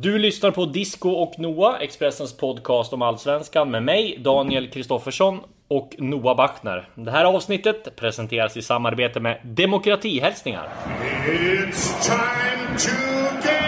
Du lyssnar på Disco och Noah, Expressens podcast om Allsvenskan med mig, Daniel Kristoffersson och Noah Bachner. Det här avsnittet presenteras i samarbete med Demokratihälsningar. It's time to get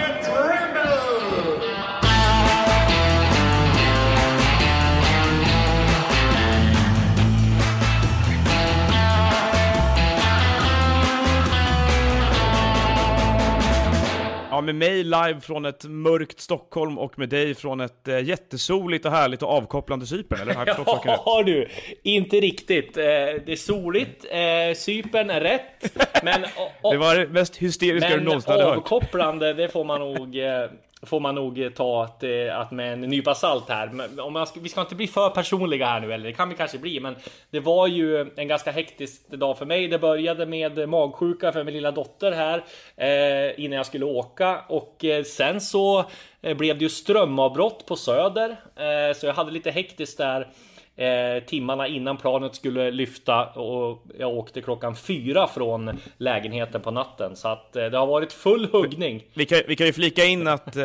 Ja, med mig live från ett mörkt Stockholm och med dig från ett eh, jättesoligt och härligt och avkopplande Cypern, eller? Har jag? Ja du, inte riktigt. Eh, Det är soligt, eh, Cypern är rätt. Men, och, Det var det mest hysteriska du men någonsin hade hört. avkopplande, det får man nog... eh, Får man nog eh, ta att, eh, att med en nypa salt här. Men Om man ska, vi ska inte bli för personliga här nu, eller det kan vi kanske bli, men det var ju en ganska hektisk dag för mig. Det började med magsjuka för min lilla dotter här eh, innan jag skulle åka och eh, sen så eh, blev det ju strömavbrott på Söder, eh, så jag hade lite hektiskt där eh, timmarna innan planet skulle lyfta och jag åkte klockan fyra från lägenheten på natten så att eh, det har varit full huggning. Vi kan, vi kan ju flika in att, eh,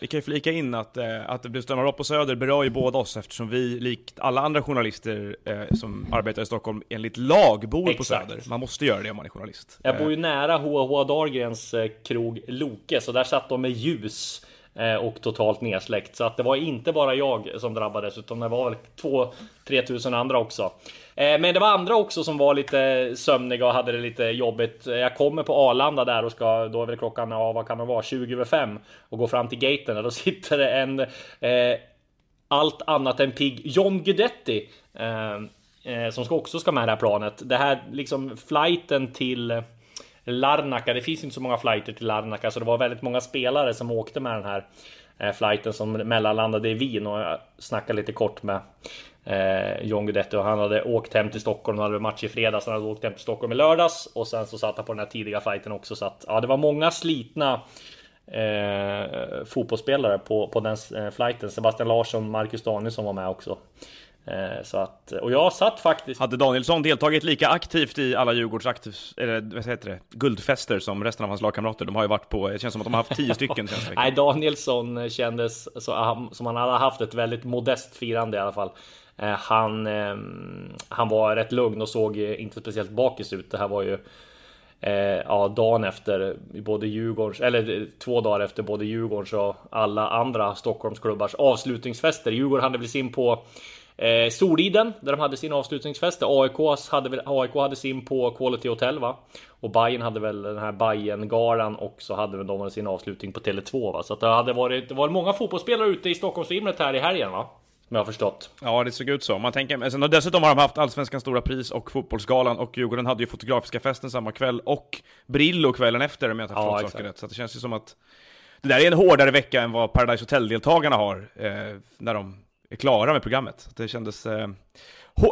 vi kan ju flika in att, att det blev strömavbrott på Söder berör ju båda oss eftersom vi, likt alla andra journalister som arbetar i Stockholm, enligt lag bor på Exakt. Söder. Man måste göra det om man är journalist. Jag bor ju nära H.H. Dahlgrens krog Loke så där satt de med ljus Eh, och totalt nedsläckt. Så att det var inte bara jag som drabbades utan det var väl 2-3 tusen andra också. Eh, men det var andra också som var lite sömniga och hade det lite jobbigt. Eh, jag kommer på Arlanda där och ska, då är väl klockan, ja vad kan det vara, 20 över 5 och går fram till gaten och då sitter det en eh, allt annat än pigg John Guidetti. Eh, eh, som ska också ska med det här planet. Det här liksom flighten till Larnaca. Det finns inte så många flighter till Larnaca så det var väldigt många spelare som åkte med den här eh, flighten som mellanlandade i Wien och jag snackade lite kort med eh, John Guidetti och han hade åkt hem till Stockholm och hade match i fredags. Han hade åkt hem till Stockholm i lördags och sen så satt han på den här tidiga flighten också så att ja, det var många slitna eh, fotbollsspelare på, på den eh, flighten. Sebastian Larsson, Marcus Danielsson var med också. Eh, så att, och jag satt faktiskt... Hade Danielsson deltagit lika aktivt i alla Djurgårds aktiv, eller vad heter det, guldfester som resten av hans lagkamrater? De har ju varit på, det känns som att de har haft tio stycken senaste veckan. Nej, Danielsson kändes så, som han hade haft ett väldigt modest firande i alla fall. Eh, Han, eh, han var rätt lugn och såg eh, inte speciellt bakis ut. Det här var ju eh, ja, dagen efter både Djurgårdens, eller eh, två dagar efter både Djurgårdens och alla andra Stockholmsklubbars avslutningsfester. Djurgården hade väl sin på Eh, Soliden, där de hade sin avslutningsfest. AIK hade, väl, AIK hade sin på Quality Hotel va? Och Bayern hade väl den här Bayern garan och så hade väl de sin avslutning på Tele2 va? Så att det hade varit, det var många fotbollsspelare ute i Stockholmsvimlet här i helgen va? Som jag har förstått. Ja, det såg ut så. Man tänker, men sen, och dessutom har de haft Allsvenskans stora pris och Fotbollsgalan och Djurgården hade ju Fotografiska festen samma kväll och Brillo kvällen efter om jag inte har Ja, förstått exakt. saken rätt. Så det känns ju som att det där är en hårdare vecka än vad Paradise Hotel-deltagarna har eh, när de är klara med programmet. Det kändes... Eh,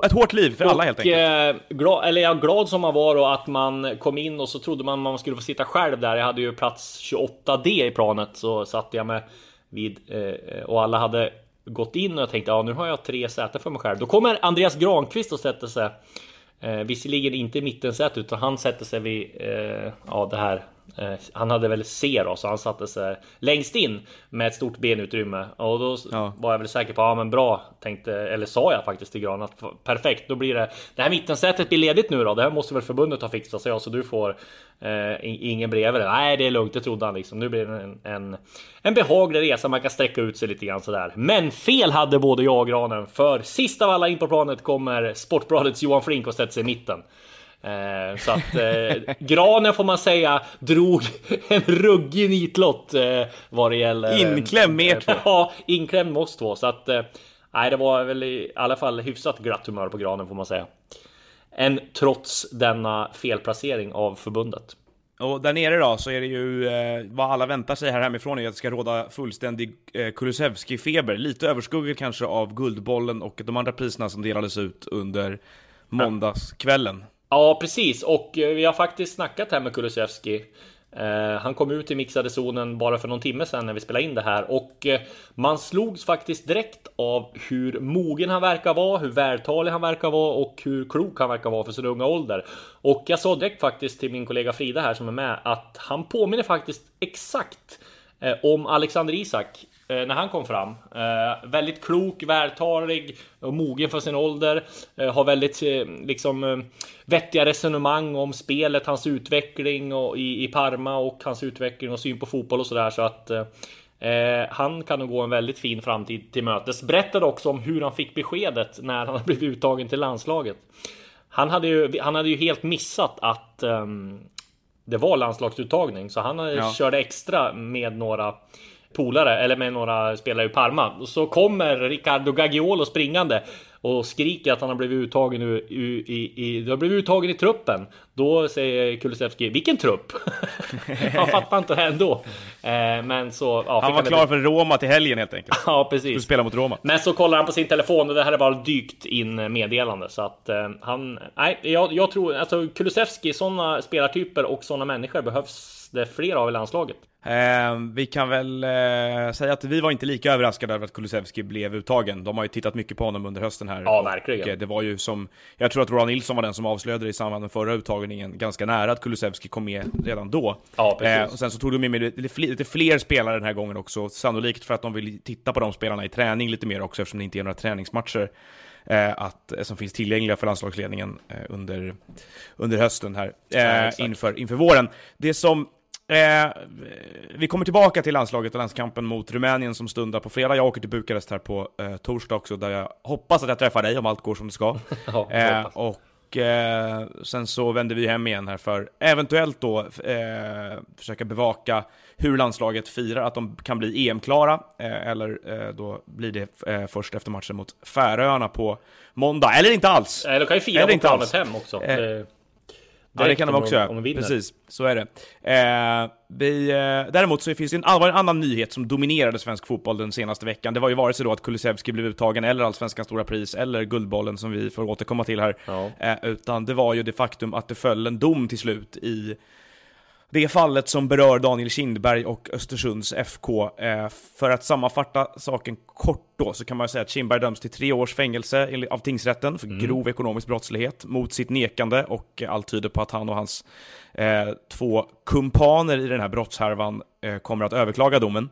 ett hårt liv för alla helt och, enkelt. eh, glad, eller ja, glad som man var och att man kom in och så trodde man man skulle få sitta själv där. Jag hade ju plats 28D i planet så satt jag med vid eh, och alla hade gått in och jag tänkte ja nu har jag tre säten för mig själv. Då kommer Andreas Granqvist och sätter sig eh, visserligen inte i mittensätet utan han sätter sig vid eh, ja det här han hade väl C då, så han satte sig längst in med ett stort benutrymme och då Ja. var jag väl säker på, ja men bra tänkte, eller sa jag faktiskt till Gran att perfekt, då blir det det här mittensätet blir ledigt nu då. Det här måste väl förbundet ha fixat så ja, så du får eh, ingen bredvid det. Nej, det är lugnt, det trodde han liksom. Nu blir det en, en, en behaglig resa, man kan sträcka ut sig lite grann sådär. Men fel hade både jag och Granen, för sist av alla in på planet kommer Sportbladets Johan Flink och sätter sig i mitten. Eh, så att eh, Granen får man säga drog en ruggig nitlott eh, vad det gäller. Inklämd med er två. Ja, inklämd med oss två. Så att eh, nej, det var väl i alla fall hyfsat glatt humör på Granen får man säga. Än trots denna felplacering av förbundet. Och där nere då så är det ju eh, vad alla väntar sig här hemifrån är att det ska råda fullständig eh, Kulusevski-feber. Lite överskuggad kanske av Guldbollen och de andra priserna som delades ut under måndagskvällen. Ja, precis. Och eh, vi har faktiskt snackat här med Kulusevski. Eh, han kom ut i mixade zonen bara för någon timme sedan när vi spelade in det här och eh, man slogs faktiskt direkt av hur mogen han verkar vara, hur vältalig han verkar vara och hur klok han verkar vara för sin unga ålder. Och jag sa direkt faktiskt till min kollega Frida här som är med att han påminner faktiskt exakt om Alexander Isak när han kom fram. Eh, väldigt klok, vältalig och mogen för sin ålder. Eh, har väldigt eh, liksom eh, vettiga resonemang om spelet, hans utveckling och i, i Parma och hans utveckling och syn på fotboll och sådär så att Eh, han kan nog gå en väldigt fin framtid till mötes. Berättade också om hur han fick beskedet när han blev uttagen till landslaget. Han hade ju, han hade ju helt missat att um, det var landslagsuttagning, så han ja. körde extra med några polare eller med några spelare i Parma. Så kommer Riccardo Gaggiolo springande och skriker att han har blivit uttagen i, i, i, du har blivit uttagen i truppen. Då säger Kulusevski, vilken trupp? han fattar inte ändå. Eh, men så, ja, han var klar för Roma till helgen helt enkelt. ja, precis. Skulle spela mot Roma. Men så kollar han på sin telefon och det här är bara dykt in meddelande. Så att eh, han, nej, jag, jag tror, alltså Kulusevski, sådana spelartyper och sådana människor behövs det fler av i landslaget. Eh, vi kan väl eh, säga att vi var inte lika överraskade över att Kulusevski blev uttagen. De har ju tittat mycket på honom under hösten här. Ja, verkligen. Och, eh, det var ju som, jag tror att Roland Nilsson var den som avslöjade det i samband med förra uttagningen, ganska nära att Kulusevski kom med redan då. Ja, precis. Eh, och sen så tog de med lite fler spelare den här gången också, sannolikt för att de vill titta på de spelarna i träning lite mer också, eftersom det inte är några träningsmatcher. Eh, att, som finns tillgängliga för landslagsledningen eh, under, under hösten här, eh, ja, inför, inför våren. Det som Eh, vi kommer tillbaka till landslaget och landskampen mot Rumänien som stundar på fredag. Jag åker till Bukarest här på eh, torsdag också, där jag hoppas att jag träffar dig om allt går som det ska. ja, eh, och eh, sen så vänder vi hem igen här för eventuellt då eh, försöka bevaka hur landslaget firar, att de kan bli EM-klara, eh, eller då blir det först efter matchen mot Färöarna på måndag, eller inte alls! Eller de kan ju fira på planet hem också. Ja, det kan de också göra. Precis, så är det. Eh, vi, eh, däremot så finns det en, en annan nyhet som dominerade svensk fotboll den senaste veckan. Det var ju vare sig då att Kulusevski blev uttagen, eller Allsvenskans stora pris, eller Guldbollen som vi får återkomma till här. Ja. Eh, utan det var ju det faktum att det föll en dom till slut i det fallet som berör Daniel Kindberg och Östersunds FK. Eh, för att sammanfatta saken kort då, så kan man säga att Kindberg döms till tre års fängelse av tingsrätten för mm. grov ekonomisk brottslighet mot sitt nekande och allt tyder på att han och hans eh, två kumpaner i den här brottshärvan eh, kommer att överklaga domen.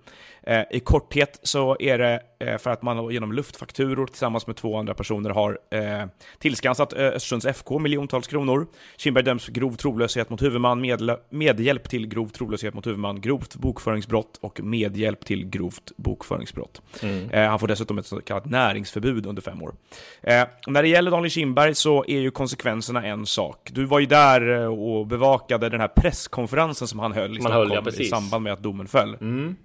Eh, I korthet så är det eh, för att man genom luftfakturor tillsammans med två andra personer har eh, tillskansat Östersunds FK miljontals kronor. Kindberg döms för grov trolöshet mot huvudman, medhjälp till grov trolöshet mot huvudman, grovt bokföringsbrott och medhjälp till grovt bokföringsbrott. Mm. han får dessutom ett så kallat näringsförbud under fem år. när det gäller Daniel Kindberg så är ju konsekvenserna en sak. Du var ju där och bevakade den här presskonferensen som han höll i Stockholm höll, ja, i samband med att domen föll. Mm.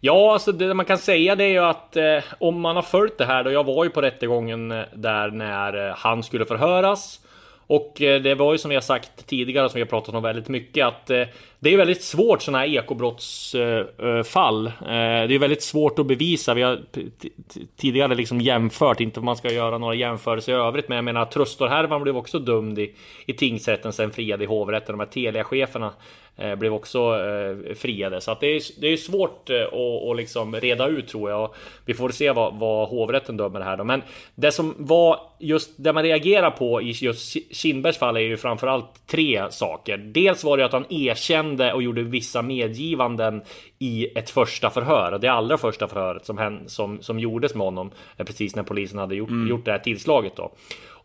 Ja, alltså det man kan säga det är ju att eh, om man har följt det här då. Jag var ju på rättegången eh, där när eh, han skulle förhöras. Och eh, det var ju som vi har sagt tidigare, som vi har pratat om väldigt mycket, att eh, det är väldigt svårt sådana här ekobrottsfall. Eh, eh, det är väldigt svårt att bevisa. Vi har tidigare liksom jämfört, inte om man ska göra några jämförelser i övrigt, men jag menar Trustor-härvan blev också dömd i, i tingsrätten, sen friad i hovrätten. De här Telia-cheferna eh, blev också friade. Så att det, är, det är svårt att, att liksom reda ut tror jag. Vi får se vad, vad hovrätten dömer här då. Men det som var just det man reagerar på i just Kindbergs fall är ju framförallt tre saker. Dels var det att han erkände och gjorde vissa medgivanden i ett första förhör. Det allra första förhöret som, som, som gjordes med honom precis när polisen hade gjort, mm. gjort det här tillslaget då.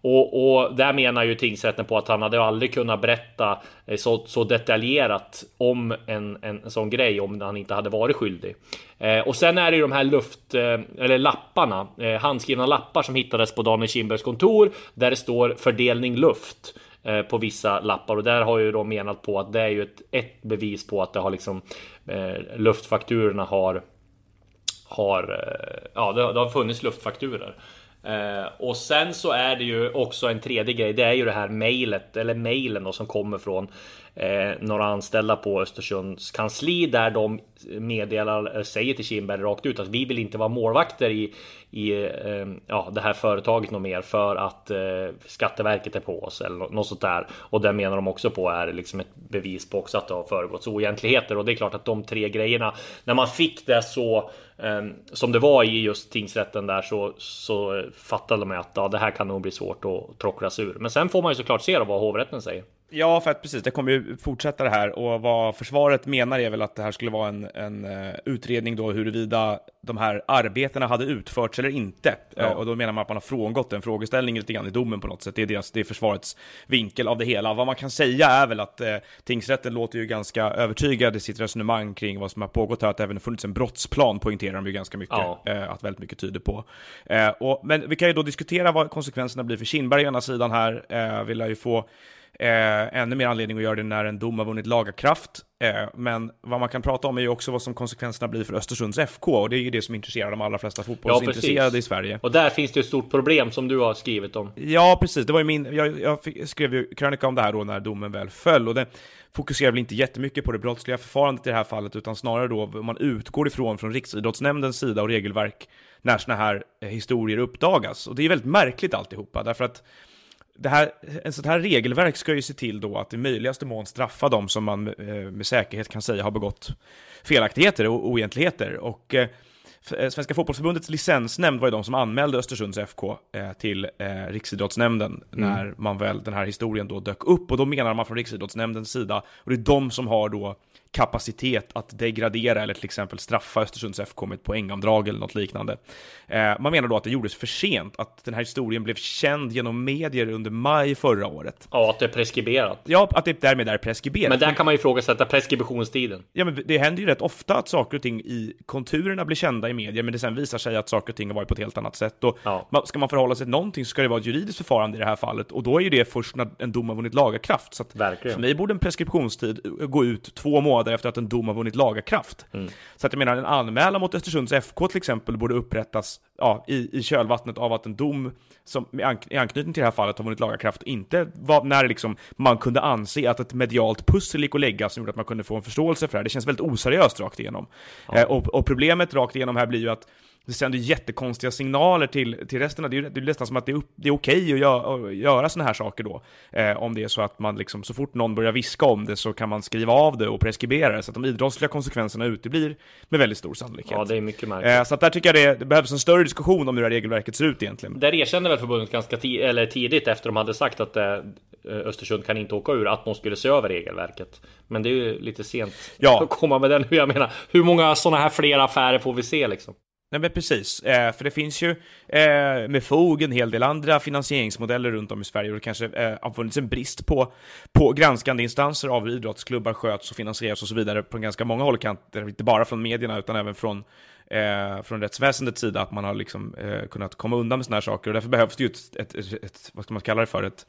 Och, och där menar ju tingsrätten på att han hade aldrig kunnat berätta eh, så, så detaljerat om en, en sån grej om han inte hade varit skyldig. Eh, och sen är det ju de här luft eh, eller lapparna, eh, handskrivna lappar som hittades på Daniel Kindbergs kontor där det står fördelning luft eh, Eh, på vissa lappar och där har ju då menat på att det är ju ett, ett bevis på att det har liksom eh, luftfakturorna har har eh, ja, det, det har funnits luftfakturer. Eh, och sen så är det ju också en tredje grej. Det är ju det här mejlet eller mejlen då som kommer från eh, några anställda på Östersunds kansli där de meddelar, eh, säger till Kindberg rakt ut att vi vill inte vara målvakter i, i eh, ja, det här företaget något mer för att eh, Skatteverket är på oss eller något sånt där. Och det menar de också på är liksom ett bevis på också att det har föregått oegentligheter och det är klart att de tre grejerna när man fick det så eh, som det var i just tingsrätten där så, så fattade de att ja, det här kan nog bli svårt att tråckla ur. Men sen får man ju såklart se då vad hovrätten säger. Ja, för att precis, det kommer ju fortsätta det här och vad försvaret menar är väl att det här skulle vara en, en uh, utredning då huruvida de här arbetena hade utförts eller inte. Ja. Uh, och då menar man att man har frångått den frågeställningen lite grann i domen på något sätt. Det är, deras, det är försvarets vinkel av det hela. Vad man kan säga är väl att uh, tingsrätten låter ju ganska övertygad i sitt resonemang kring vad som har pågått här, att det även funnits en brottsplan poängterar de ju ganska mycket, ja. att väldigt mycket tyder på. och, men vi kan ju då diskutera vad konsekvenserna blir för Kindberg å ena sidan här, vill jag ju få Eh, ännu mer anledning att göra det när en dom har vunnit lagakraft. Eh, men vad man kan prata om är ju också vad som konsekvenserna blir för Östersunds FK och det är ju det som intresserar de allra flesta fotbollsintresserade ja, i Sverige. Och där finns det ett stort problem som du har skrivit om. Ja, precis. Det var ju min, jag, jag fick, skrev ju krönika om det här då när domen väl föll och det fokuserar väl inte jättemycket på det brottsliga förfarandet i det här fallet utan snarare då vad man utgår ifrån från Riksidrottsnämndens sida och regelverk när sådana här eh, historier uppdagas. Och det är väldigt märkligt alltihopa därför att det här, en sånt här regelverk ska ju se till då att i möjligaste mån straffa dem som man eh, med säkerhet kan säga har begått felaktigheter och oegentligheter. Och eh, Svenska Fotbollförbundets licensnämnd var ju de som anmälde Östersunds FK till Riksidrottsnämnden mm. när man väl, den här historien då dök upp. Och då menar man från Riksidrottsnämndens sida, och det är de som har då kapacitet att degradera eller till exempel straffa Östersunds FK med ett poängavdrag eller något liknande. Eh, man menar då att det gjordes för sent, att den här historien blev känd genom medier under maj förra året. Ja, att det är preskriberat. Ja, att det därmed är preskriberat. Men där kan man ju ifrågasätta preskriptionstiden. Ja, men det händer ju rätt ofta att saker och ting i konturerna blir kända i medier, men det sen visar sig att saker och ting har varit på ett helt annat sätt. Och ja. Ska man förhålla sig till någonting så ska det vara ett juridiskt förfarande i det här fallet, och då är ju det först när en dom har vunnit lagakraft. Så att Verkligen. för mig borde en preskriptionstid gå ut två månader månader efter att en dom har vunnit lagakraft. Mm. Så att jag menar, en anmälan mot Östersunds FK till exempel borde upprättas ja, i, i kölvattnet av att en dom som i anknytning till det här fallet har vunnit lagakraft inte var när liksom man kunde anse att ett medialt pussel gick att lägga som gjorde att man kunde få en förståelse för det här. Det känns väldigt oseriöst rakt igenom. Ja. Eh, och, och problemet rakt igenom här blir ju att det sänder jättekonstiga signaler till, till resten. Det är, det är nästan som att det är, det är okej att, gör, att göra sådana här saker då. Eh, om det är så att man liksom, så fort någon börjar viska om det så kan man skriva av det och preskribera det. Så att de idrottsliga konsekvenserna uteblir med väldigt stor sannolikhet. Ja, det är mycket märkligt. Eh, så att där tycker jag det, det, behövs en större diskussion om hur det här regelverket ser ut egentligen. Där erkände väl förbundet ganska eller tidigt efter de hade sagt att eh, Östersund kan inte åka ur, att de skulle se över regelverket. Men det är ju lite sent ja. att komma med den. Jag menar, hur många sådana här fler affärer får vi se liksom? Nej men precis, eh, för det finns ju eh, med fog en hel del andra finansieringsmodeller runt om i Sverige och det kanske eh, har funnits en brist på, på granskande instanser av hur idrottsklubbar sköts och finansieras och så vidare på ganska många håll kanter, inte bara från medierna utan även från eh, från rättsväsendets sida, att man har liksom eh, kunnat komma undan med sådana här saker och därför behövs det ju ett, ett, ett, ett vad ska man kalla det för, ett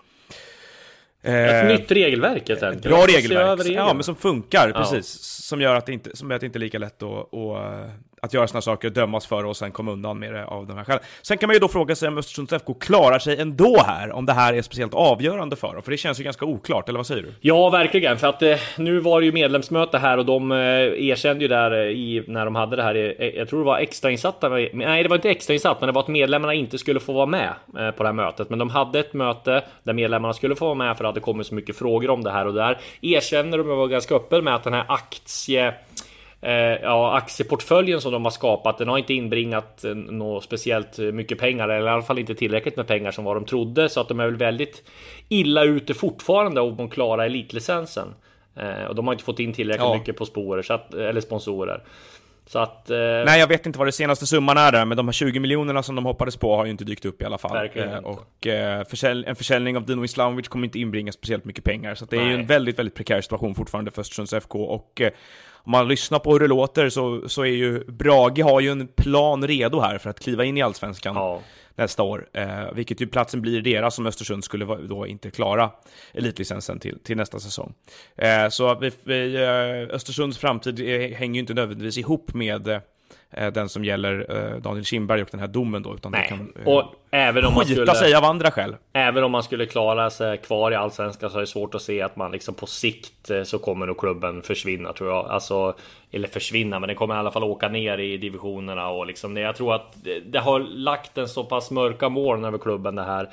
ett eh, nytt regelverk helt enkelt. Bra regelverk, ja men som funkar, ja. precis. Som gör att det inte, som gör att det inte är lika lätt att, att att göra sådana saker, dömas för och sen komma undan med det av de här skälen. Sen kan man ju då fråga sig om Östersunds FK klarar sig ändå här, om det här är speciellt avgörande för dem, för det känns ju ganska oklart, eller vad säger du? Ja, verkligen, för att eh, nu var det ju medlemsmöte här och de eh, erkände ju där eh, i, när de hade det här, eh, jag tror det var extrainsatta, eh, nej det var inte extrainsatt, men det var att medlemmarna inte skulle få vara med eh, på det här mötet. Men de hade ett möte där medlemmarna skulle få vara med för att det hade kommit så mycket frågor om det här och där erkänner de och var ganska öppen med att den här aktie ja, aktieportföljen som de har skapat, den har inte inbringat eh, något speciellt mycket pengar, eller i alla fall inte tillräckligt med pengar som vad de trodde, så att de är väl väldigt illa ute fortfarande om de klarar elitlicensen. Eh, och de har inte fått in tillräckligt ja. mycket på att, eller sponsorer. Så att, eh... Nej, jag vet inte vad det senaste summan är där, men de här 20 miljonerna som de hoppades på har ju inte dykt upp i alla fall. Eh, och eh, försälj en försäljning av Dino Islamovic kommer inte inbringa speciellt mycket pengar, så det Nej. är ju en väldigt, väldigt prekär situation fortfarande för Östersunds FK. Och eh, om man lyssnar på hur det låter så, så är ju Brage har ju en plan redo här för att kliva in i Allsvenskan. Ja nästa år, eh, vilket ju platsen blir deras om Östersund skulle då inte klara elitlicensen till, till nästa säsong. Eh, så vi, vi, eh, Östersunds framtid eh, hänger ju inte nödvändigtvis ihop med Eh, den som gäller eh, Daniel Kindberg och den här domen då, utan Nej. kan eh, och även om man skulle, sig av andra skäl. Även om man skulle klara sig kvar i allsvenskan så är det svårt att se att man liksom på sikt så kommer nog klubben försvinna tror jag. Alltså, eller försvinna, men den kommer i alla fall åka ner i divisionerna och liksom Jag tror att det har lagt en så pass mörka moln över klubben det här.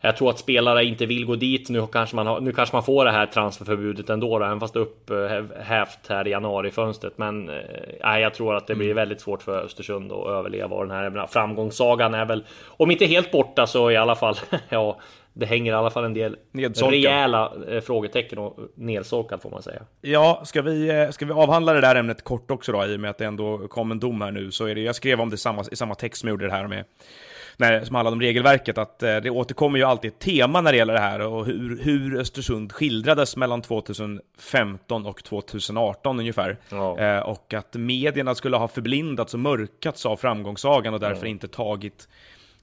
Jag tror att spelare inte vill gå dit. Nu kanske man, har, nu kanske man får det här transferförbudet ändå, då, även fast det upphävt här i januarifönstret. Men eh, jag tror att det blir mm. väldigt svårt för Östersund att överleva. Och den här framgångssagan är väl, om inte helt borta så i alla fall, ja, det hänger i alla fall en del Nedsolkad. rejäla eh, frågetecken och nedsolkad får man säga. Ja, ska vi, eh, ska vi avhandla det där ämnet kort också då, i och med att det ändå kom en dom här nu, så är det, jag skrev om det i samma, i samma text som jag gjorde det här med, när, som handlade om regelverket, att eh, det återkommer ju alltid ett tema när det gäller det här och hur, hur Östersund skildrades mellan 2015 och 2018 ungefär. Ja. Eh, och att medierna skulle ha förblindats och mörkats av framgångssagan och därför inte tagit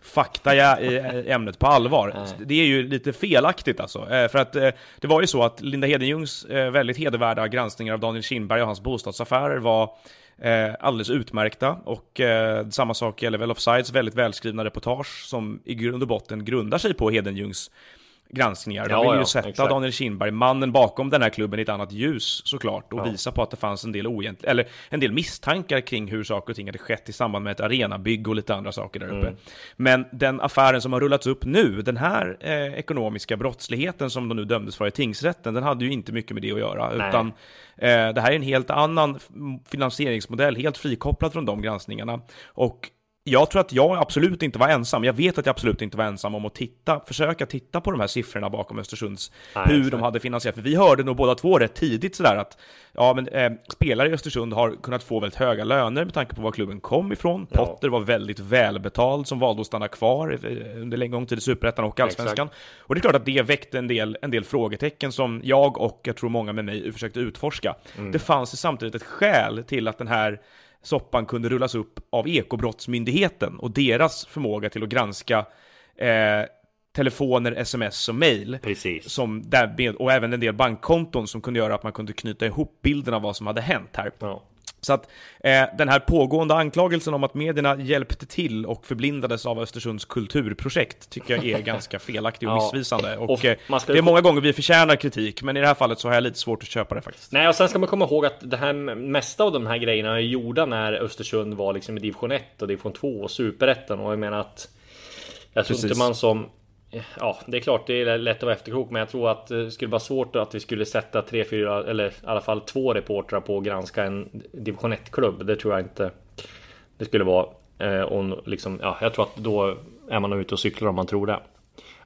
fakta i ämnet på allvar. Det är ju lite felaktigt alltså. Eh, För att det var ju så att Linda Hedenjungs väldigt hedervärda granskningar av Daniel Kindberg och hans bostadsaffärer var eh, alldeles utmärkta. Och eh, samma sak gäller väl Offsides väldigt välskrivna reportage som i grund och botten grundar sig på Hedenjungs granskningar. De Ja, vill ju ja, sätta exakt. Daniel Kindberg, mannen bakom den här klubben, i ett annat ljus såklart och Ja. visa på att det fanns en del oegent- eller en del misstankar kring hur saker och ting hade skett i samband med ett arenabygge och lite andra saker där uppe. Mm. Men den affären som har rullats upp nu, den här eh, ekonomiska brottsligheten som de nu dömdes för i tingsrätten, den hade ju inte mycket med det att göra, Nej. utan eh, det här är en helt annan finansieringsmodell, helt frikopplad från de granskningarna. Och jag tror att jag absolut inte var ensam. Jag vet att jag absolut inte var ensam om att titta, försöka titta på de här siffrorna bakom Östersunds, Nej, hur exakt. de hade finansierat. För vi hörde nog båda två rätt tidigt sådär att ja, men, eh, spelare i Östersund har kunnat få väldigt höga löner med tanke på var klubben kom ifrån. Ja. Potter var väldigt välbetald som valde att stanna kvar eh, under en gång tid i Superettan och Allsvenskan. Och det är klart att det väckte en del, en del frågetecken som jag och jag tror många med mig försökte utforska. Mm. Det fanns ju samtidigt ett skäl till att den här soppan kunde rullas upp av Ekobrottsmyndigheten och deras förmåga till att granska eh, telefoner, sms och mail. Precis. Som där med, och även en del bankkonton som kunde göra att man kunde knyta ihop bilden av vad som hade hänt här. Ja. Så att eh, den här pågående anklagelsen om att medierna hjälpte till och förblindades av Östersunds kulturprojekt tycker jag är ganska felaktig och Ja. missvisande. Och, Och eh, det är många gånger vi förtjänar kritik, men i det här fallet så har jag lite svårt att köpa det faktiskt. Nej, och sen ska man komma ihåg att det här mesta av de här grejerna är gjorda när Östersund var liksom i division 1 och division 2 och superettan och jag menar att jag tror Precis. inte man som Ja, det är klart det är lätt att vara efterklok, men jag tror att det skulle vara svårt att vi skulle sätta tre, fyra eller i alla fall två reportrar på att granska en division 1-klubb. Det tror jag inte det skulle vara. Eh, och liksom, ja, jag tror att då är man ute och cyklar om man tror det.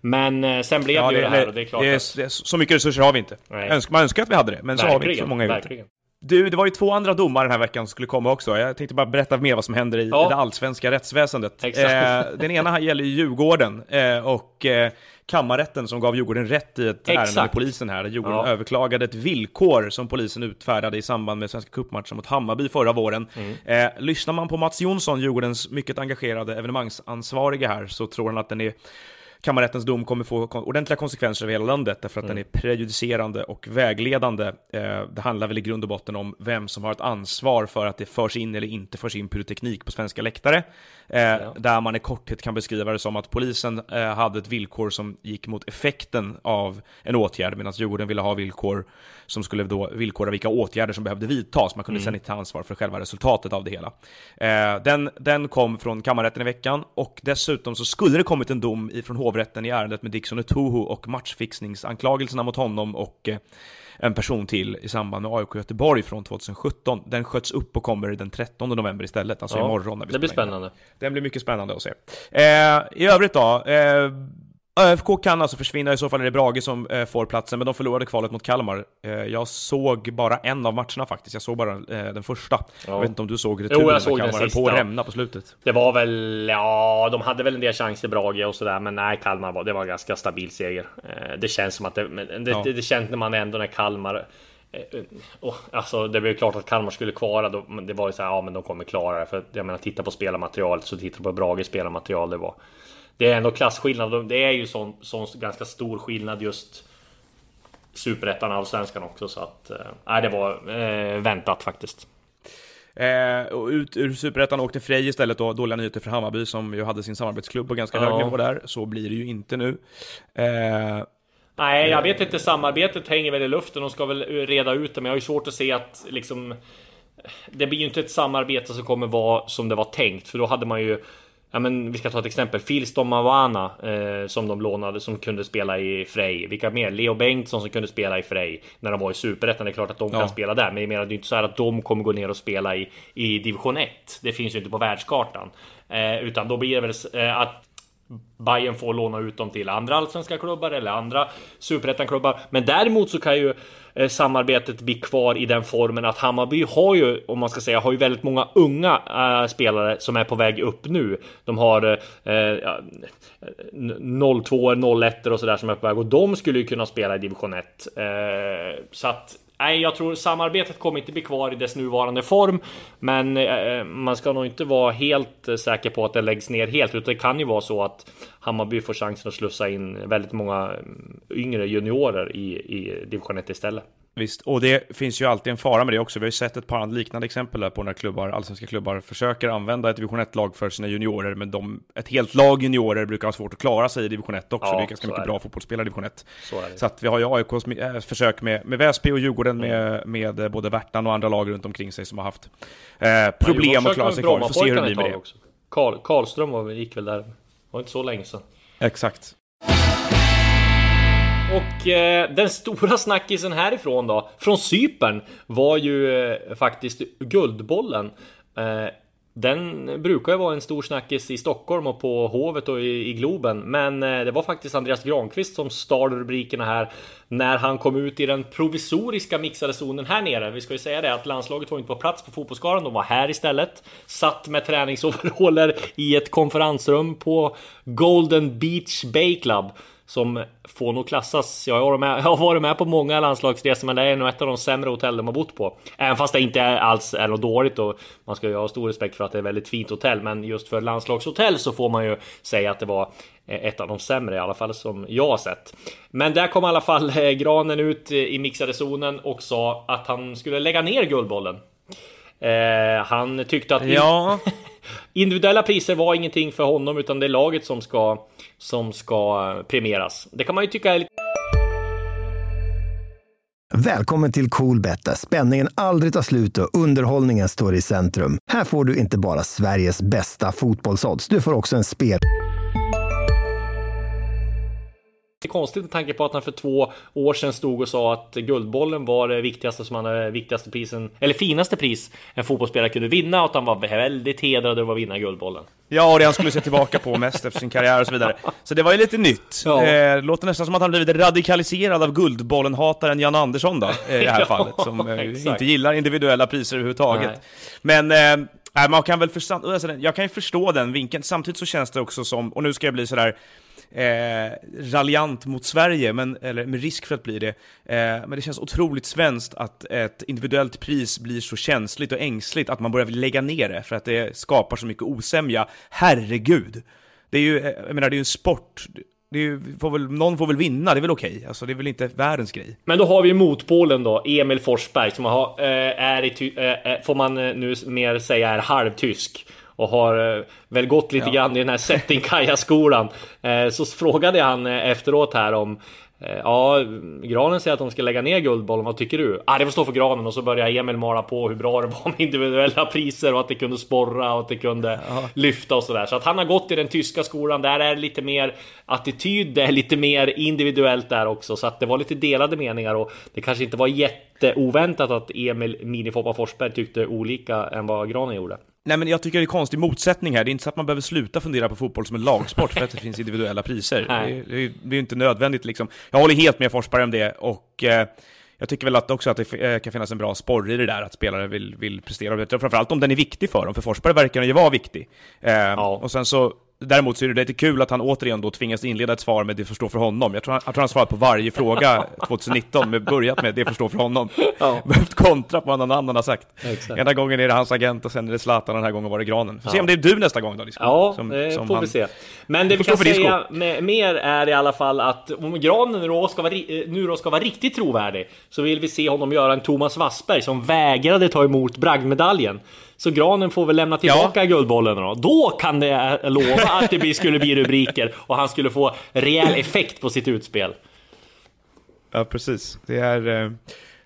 Men eh, sen blev det ju det här och det är klart det är, att... så mycket resurser har vi inte. Nej. Man önskar att vi hade det, men så har vi inte så många ute. Du, det var ju två andra domar den här veckan som skulle komma också. Jag tänkte bara berätta mer vad som händer i, Ja. det allsvenska rättsväsendet. Exakt. Eh, den ena här gäller ju Djurgården eh, och eh, kammarrätten som gav Djurgården rätt i ett ärende med Exakt. polisen här. Djurgården Ja. överklagade ett villkor som polisen utfärdade i samband med Svenska cupmatchen mot Hammarby förra våren. Mm. Eh, lyssnar man på Mats Jonsson, Djurgårdens mycket engagerade evenemangsansvariga här, så tror han att den är Kammarrättens dom kommer få ordentliga konsekvenser över hela landet därför att Mm. den är prejudicerande och vägledande. Eh, det handlar väl i grund och botten om vem som har ett ansvar för att det förs in eller inte förs in pyroteknik på svenska läktare. Eh, Där man i korthet kan beskriva det som att polisen eh, hade ett villkor som gick mot effekten av en åtgärd medan Djurgården ville ha villkor som skulle då villkora vilka åtgärder som behövde vidtas. Man kunde sedan inte ta ansvar för själva resultatet av det hela. Den, den kom från kammarrätten i veckan och dessutom så skulle det kommit en dom ifrån hovrätten i ärendet med Dixon Etuhu och matchfixningsanklagelserna mot honom och eh, en person till i samband med AIK Göteborg från 2017. Den sköts upp och kommer den 13 november istället, alltså Ja, imorgon. När vi Det blir in. spännande. Den blir mycket spännande att se. Eh, I övrigt då, eh, ÖFK kan alltså försvinna, i så fall är det Brage som eh, får platsen, men de förlorade kvalet mot Kalmar. Eh, jag såg bara en av matcherna faktiskt, jag såg bara eh, den första. Jag vet inte om du såg returen Jo, jag när såg den på sista. att rämna på slutet. Det var väl, ja, de hade väl en del chanser Brage och sådär, men nej, Kalmar var, det var en ganska stabil seger. Eh, Det känns som att det, men det, Ja. det, det kände man ändå när Kalmar och, alltså det blev klart att Kalmar skulle klara då, det var ju så här, ja men de kommer klara det. För jag menar, titta på spelarmaterialet så titta på Brages spelarmaterial. Det var Det är ändå klasskillnad. De- Det är ju sån, sån ganska stor skillnad just Superettan och Allsvenskan också så att eh, Nej det var eh, väntat faktiskt. Eh, och ut ur Superettan åkte Frej istället då, dåliga nyheter för Hammarby som ju hade sin samarbetsklubb på ganska hög Ja. nivå där. Så blir det ju inte nu. Eh, Nej, jag vet inte. Samarbetet hänger väl i luften. De ska väl reda ut det, men jag har ju svårt att se att liksom. Det blir ju inte ett samarbete som kommer vara som det var tänkt, för då hade man ju. Ja, men vi ska ta ett exempel. Filston Mawana eh, som de lånade som kunde spela i Frej. Vilka mer? Leo Bengtsson som kunde spela i Frej när de var i Superettan. Det är klart att de Ja. kan spela där, men jag menar det är inte så här att de kommer gå ner och spela i, i division 1. Det finns ju inte på världskartan, eh, utan då blir det väl eh, att Bayern får låna ut dem till andra allsvenska klubbar eller andra superettan-klubbar. Men däremot så kan ju eh, samarbetet bli kvar i den formen att Hammarby har ju, om man ska säga, har ju väldigt många unga äh, spelare som är på väg upp nu. De har eh, ja, 02 01 och sådär som är på väg och de skulle ju kunna spela i division 1. Eh, så att Nej, jag tror samarbetet kommer inte bli kvar i dess nuvarande form, men eh, man ska nog inte vara helt eh, säker på att det läggs ner helt, utan det kan ju vara så att Hammarby får chansen att slussa in väldigt många mm, yngre juniorer i, i division 1 istället. Visst, och det finns ju alltid en fara med det också. Vi har ju sett ett par liknande exempel där på när klubbar, allsvenska klubbar försöker använda ett division 1-lag för sina juniorer, men de, ett helt lag juniorer brukar ha svårt att klara sig i division 1 också. Ja, det är ganska mycket är bra fotbollsspelare i division 1. Så, så, att vi har ju AIKs äh, försök med, med Väsby och Djurgården med, med både Värtan och andra lag runt omkring sig som har haft eh, problem ja, att klara sig kvar. Vi får se hur det blir med det. Karl, Karlström var, gick väl där, det var inte så länge sedan. Exakt. Och eh, den stora snackisen härifrån då, från Cypern, var ju eh, faktiskt Guldbollen. Eh, den brukar ju vara en stor snackis i Stockholm och på Hovet och i, i Globen. Men eh, det var faktiskt Andreas Granqvist som stal rubrikerna här när han kom ut i den provisoriska mixade zonen här nere. Vi ska ju säga det att landslaget var inte på plats på fotbollsgalan, de var här istället. Satt med träningsoveraller i ett konferensrum på Golden Beach Bay Club som får nog klassas. Jag har, med, jag har varit med på många landslagsresor, men det är nog ett av de sämre hotell de har bott på. Även fast det inte alls är något dåligt och man ska ju ha stor respekt för att det är ett väldigt fint hotell. Men just för landslagshotell så får man ju säga att det var eh, ett av de sämre i alla fall som jag har sett. Men där kom i alla fall eh, Granen ut eh, i mixade zonen och sa att han skulle lägga ner Guldbollen. Eh, han tyckte att ja. individuella priser var ingenting för honom utan det är laget som ska som ska premieras. Det kan man ju tycka är lite Välkommen till Coolbet där spänningen aldrig tar slut och underhållningen står i centrum. Här får du inte bara Sveriges bästa fotbollsodds, du får också en spel lite konstigt med tanke på att han för två år sedan stod och sa att Guldbollen var det viktigaste som han hade, viktigaste prisen, eller finaste pris en fotbollsspelare kunde vinna och att han var väldigt hedrad över att vinna Guldbollen. Ja, och det han skulle se tillbaka på mest efter sin karriär och så vidare. Så det var ju lite nytt. Ja. Eh, låter nästan som att han blivit radikaliserad av Guldbollen-hataren Jan Andersson då, i det här ja, fallet, som eh, inte gillar individuella priser överhuvudtaget. Nej. Men eh, man kan väl förstå, alltså, jag kan ju förstå den vinkeln, samtidigt så känns det också som, och nu ska jag bli sådär eh, raljant mot Sverige, men, eller med risk för att bli det. Eh, men det känns otroligt svenskt att ett individuellt pris blir så känsligt och ängsligt att man börjar lägga ner det för att det skapar så mycket osämja. Herregud! Det är ju, eh, jag menar, det är ju en sport. Det är, får väl, någon får väl vinna, det är väl okej? Okay. Alltså, det är väl inte världens grej. Men då har vi motpolen då, Emil Forsberg, som har, eh, är i, eh, eh, får man nu mer säga är halvtysk och har eh, väl gått lite ja. grann i den här Settingkaja-skolan. Eh, så frågade han eh, efteråt här om Ja, Granen säger att de ska lägga ner Guldbollen. Vad tycker du? Ah, det får stå för Granen och så börjar Emil mala på hur bra det var med individuella priser och att det kunde sporra och att det kunde ja. lyfta och sådär. Så att han har gått i den tyska skolan. Där är det lite mer attityd, det är lite mer individuellt där också. Så att det var lite delade meningar och det kanske inte var jätteoväntat att Emil Minifoppa Forsberg tyckte olika än vad Granen gjorde. Nej men jag tycker det är konstig motsättning här. Det är inte så att man behöver sluta fundera på fotboll som en lagsport för att det finns individuella priser. Det, det, det, är inte nödvändigt liksom. Jag håller helt med Forsberg om det och eh, jag tycker väl att också att det eh, kan finnas en bra sporre i det där, att spelare vill, vill prestera. Framförallt om den är viktig för dem, för Forsberg verkar den ju vara viktig. Eh, ja. Och sen så Däremot så är det lite kul att han återigen då tvingas inleda ett svar med det förstår för honom. Jag tror han, jag tror han svarat på varje fråga 2019 med börjat med det förstår för honom. Ja. Behövt kontra på vad någon annan har sagt. Exakt. Ena gången är det hans agent och sen är det Zlatan och den här gången var det Granen. Får ja. se om det är du nästa gång då Disco. Ja, som, det som får han... vi se. Men det vi kan säga med, mer är i alla fall att om Granen nu då, ska vara, nu då ska vara riktigt trovärdig så vill vi se honom göra en Thomas Wassberg som vägrade ta emot bragdmedaljen. Så Granen får väl lämna tillbaka ja. Guldbollen då. Då kan det lova att det skulle bli rubriker och han skulle få rejäl effekt på sitt utspel. Ja, precis. Det är... Eh, Eh,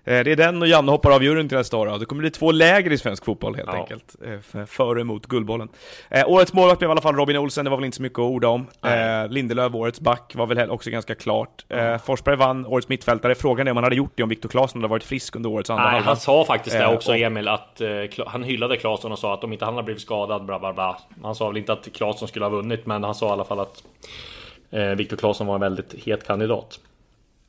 Det är den och Janne hoppar av juryn till nästa år. då. Det kommer bli två läger i svensk fotboll helt Ja. enkelt. Eh, f- För och emot Guldbollen. Eh, årets målvakt blev i alla fall Robin Olsen, det var väl inte så mycket att orda om. Eh, Lindelöf, årets back, var väl också ganska klart. Eh, Forsberg vann årets mittfältare. Frågan är om han hade gjort det om Viktor Claesson hade varit frisk under årets andra Nej, halva. han sa faktiskt det Eh, också, och- Emil, att eh, han hyllade Claesson och sa att om inte han hade blivit skadad, bla bla bla. Han sa väl inte att Claesson skulle ha vunnit, men han sa i alla fall att eh, Viktor Claesson var en väldigt het kandidat.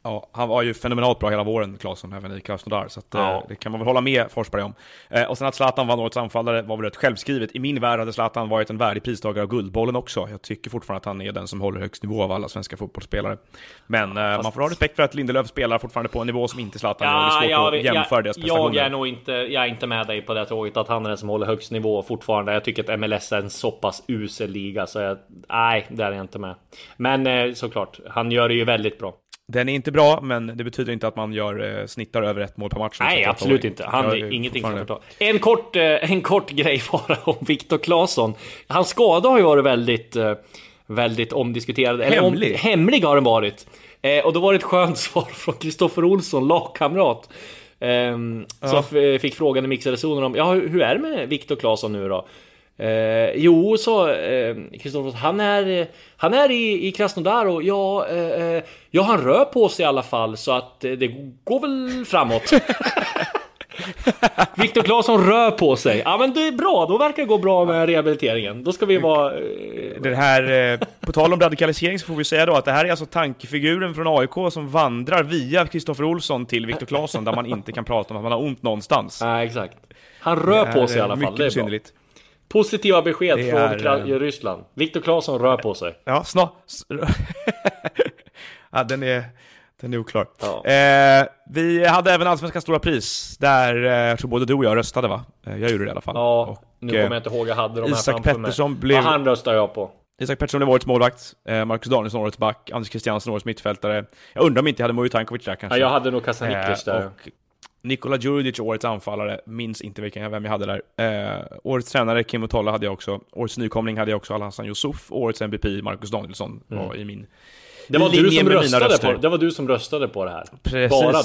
Ja, han var ju fenomenalt bra hela våren, Claesson, även i Krasnodar, så att, eh, Ja. det kan man väl hålla med Forsberg om. Eh, och sen att Zlatan vann årets anfallare var väl rätt självskrivet. I min värld hade Zlatan varit en värdig pristagare av Guldbollen också. Jag tycker fortfarande att han är den som håller högst nivå av alla svenska fotbollsspelare. Men eh, man får ha respekt för att Lindelöf spelar fortfarande på en nivå som inte Zlatan gör. Det är svårt jag, att jämföra deras prestationer. jag är nog inte, jag är inte med dig på det tåget att han är den som håller högst nivå fortfarande. Jag tycker att MLS är en så pass usel liga så jag, nej, där är jag inte med. Men eh, såklart, han gör det ju väldigt bra. Den är inte bra, men det betyder inte att man gör eh, snittar över ett mål per match. Nej, 38-åring. absolut inte. Han är ingenting som förtar. En kort, eh, en kort grej bara om Viktor Claesson. Hans skada har ju varit väldigt, eh, väldigt omdiskuterad. Eller Hemlig. Om, hemlig har den varit. Eh, och då var det ett skönt svar från Kristoffer Olsson, lagkamrat. ehm, Som f- fick frågan i mixade zonen om, ja hur hur är det med Viktor Claesson nu då? Eh, jo, sa eh, Kristoffer, han är, eh, han är i, i Krasnodar och ja, eh, eh, ja, han rör på sig i alla fall så att eh, det går väl framåt. Viktor Claesson rör på sig. Ja men det är bra, då verkar det gå bra med rehabiliteringen. Då ska vi vara... eh, Det här, eh, på tal om radikalisering så får vi säga då att det här är alltså tankefiguren från AIK som vandrar via Kristoffer Olsson till Viktor Claesson där man inte kan prata om att man har ont någonstans. Nej exakt. Han rör på sig i alla eh, fall, Mycket det är bra. Positiva besked Det från är, eh, Ryssland. Viktor Claesson rör på sig. Ja, snart. ja, den är, den är oklar. Ja. Eh, vi hade även Allsvenskans stora pris, där eh, jag tror både du och jag röstade va? Eh, jag gjorde det i alla fall. Ja, Och, nu eh, kommer jag inte ihåg, jag hade de här Isak framför mig. Pettersson blev- Ja, han röstar jag på. Isak Pettersson blev årets målvakt, eh, Marcus Danielsson årets back, Anders Christiansen årets mittfältare. Jag undrar om inte jag hade Mujo Tankovic där kanske. Ja, jag hade nog Kasaniklis Eh, där. och Nikola Djurdjic, årets anfallare, minns inte vilken, vem jag hade där. Eh, årets tränare, Kim Otolla hade jag också. Årets nykomling hade jag också, Al-Hassan Yusuf. Årets MVP, Marcus Danielsson, var i min Det var, du som röstade på, det var du som röstade på det här. Precis. Bara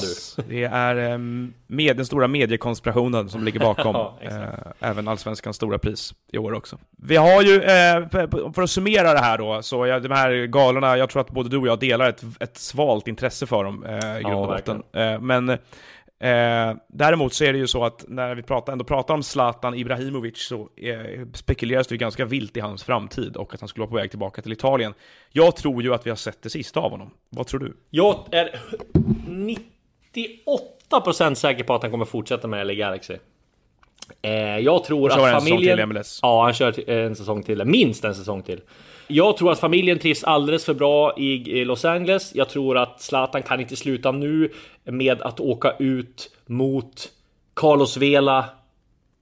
du. Det är ehm, med den stora mediekonspirationen som ligger bakom Ja, eh, även Allsvenskans stora pris i år också. Vi har ju, eh, för- för att summera det här då, så jag, de här galorna, jag tror att både du och jag delar ett, ett svalt intresse för dem eh, i grund och botten. Eh, men eh, däremot så är det ju så att när vi pratar, ändå pratar om Zlatan Ibrahimovic så eh, spekuleras det ju ganska vilt i hans framtid och att han skulle vara på väg tillbaka till Italien. Jag tror ju att vi har sett det sista av honom. Vad tror du? Jag är 98% säker på att han kommer fortsätta med LA Galaxy. Eh, jag tror kör att en säsong familjen... till MLS. Ja, han kör en säsong till. Minst en säsong till. Jag tror att familjen trivs alldeles för bra i Los Angeles. Jag tror att Zlatan kan inte sluta nu med att åka ut mot Carlos Vela.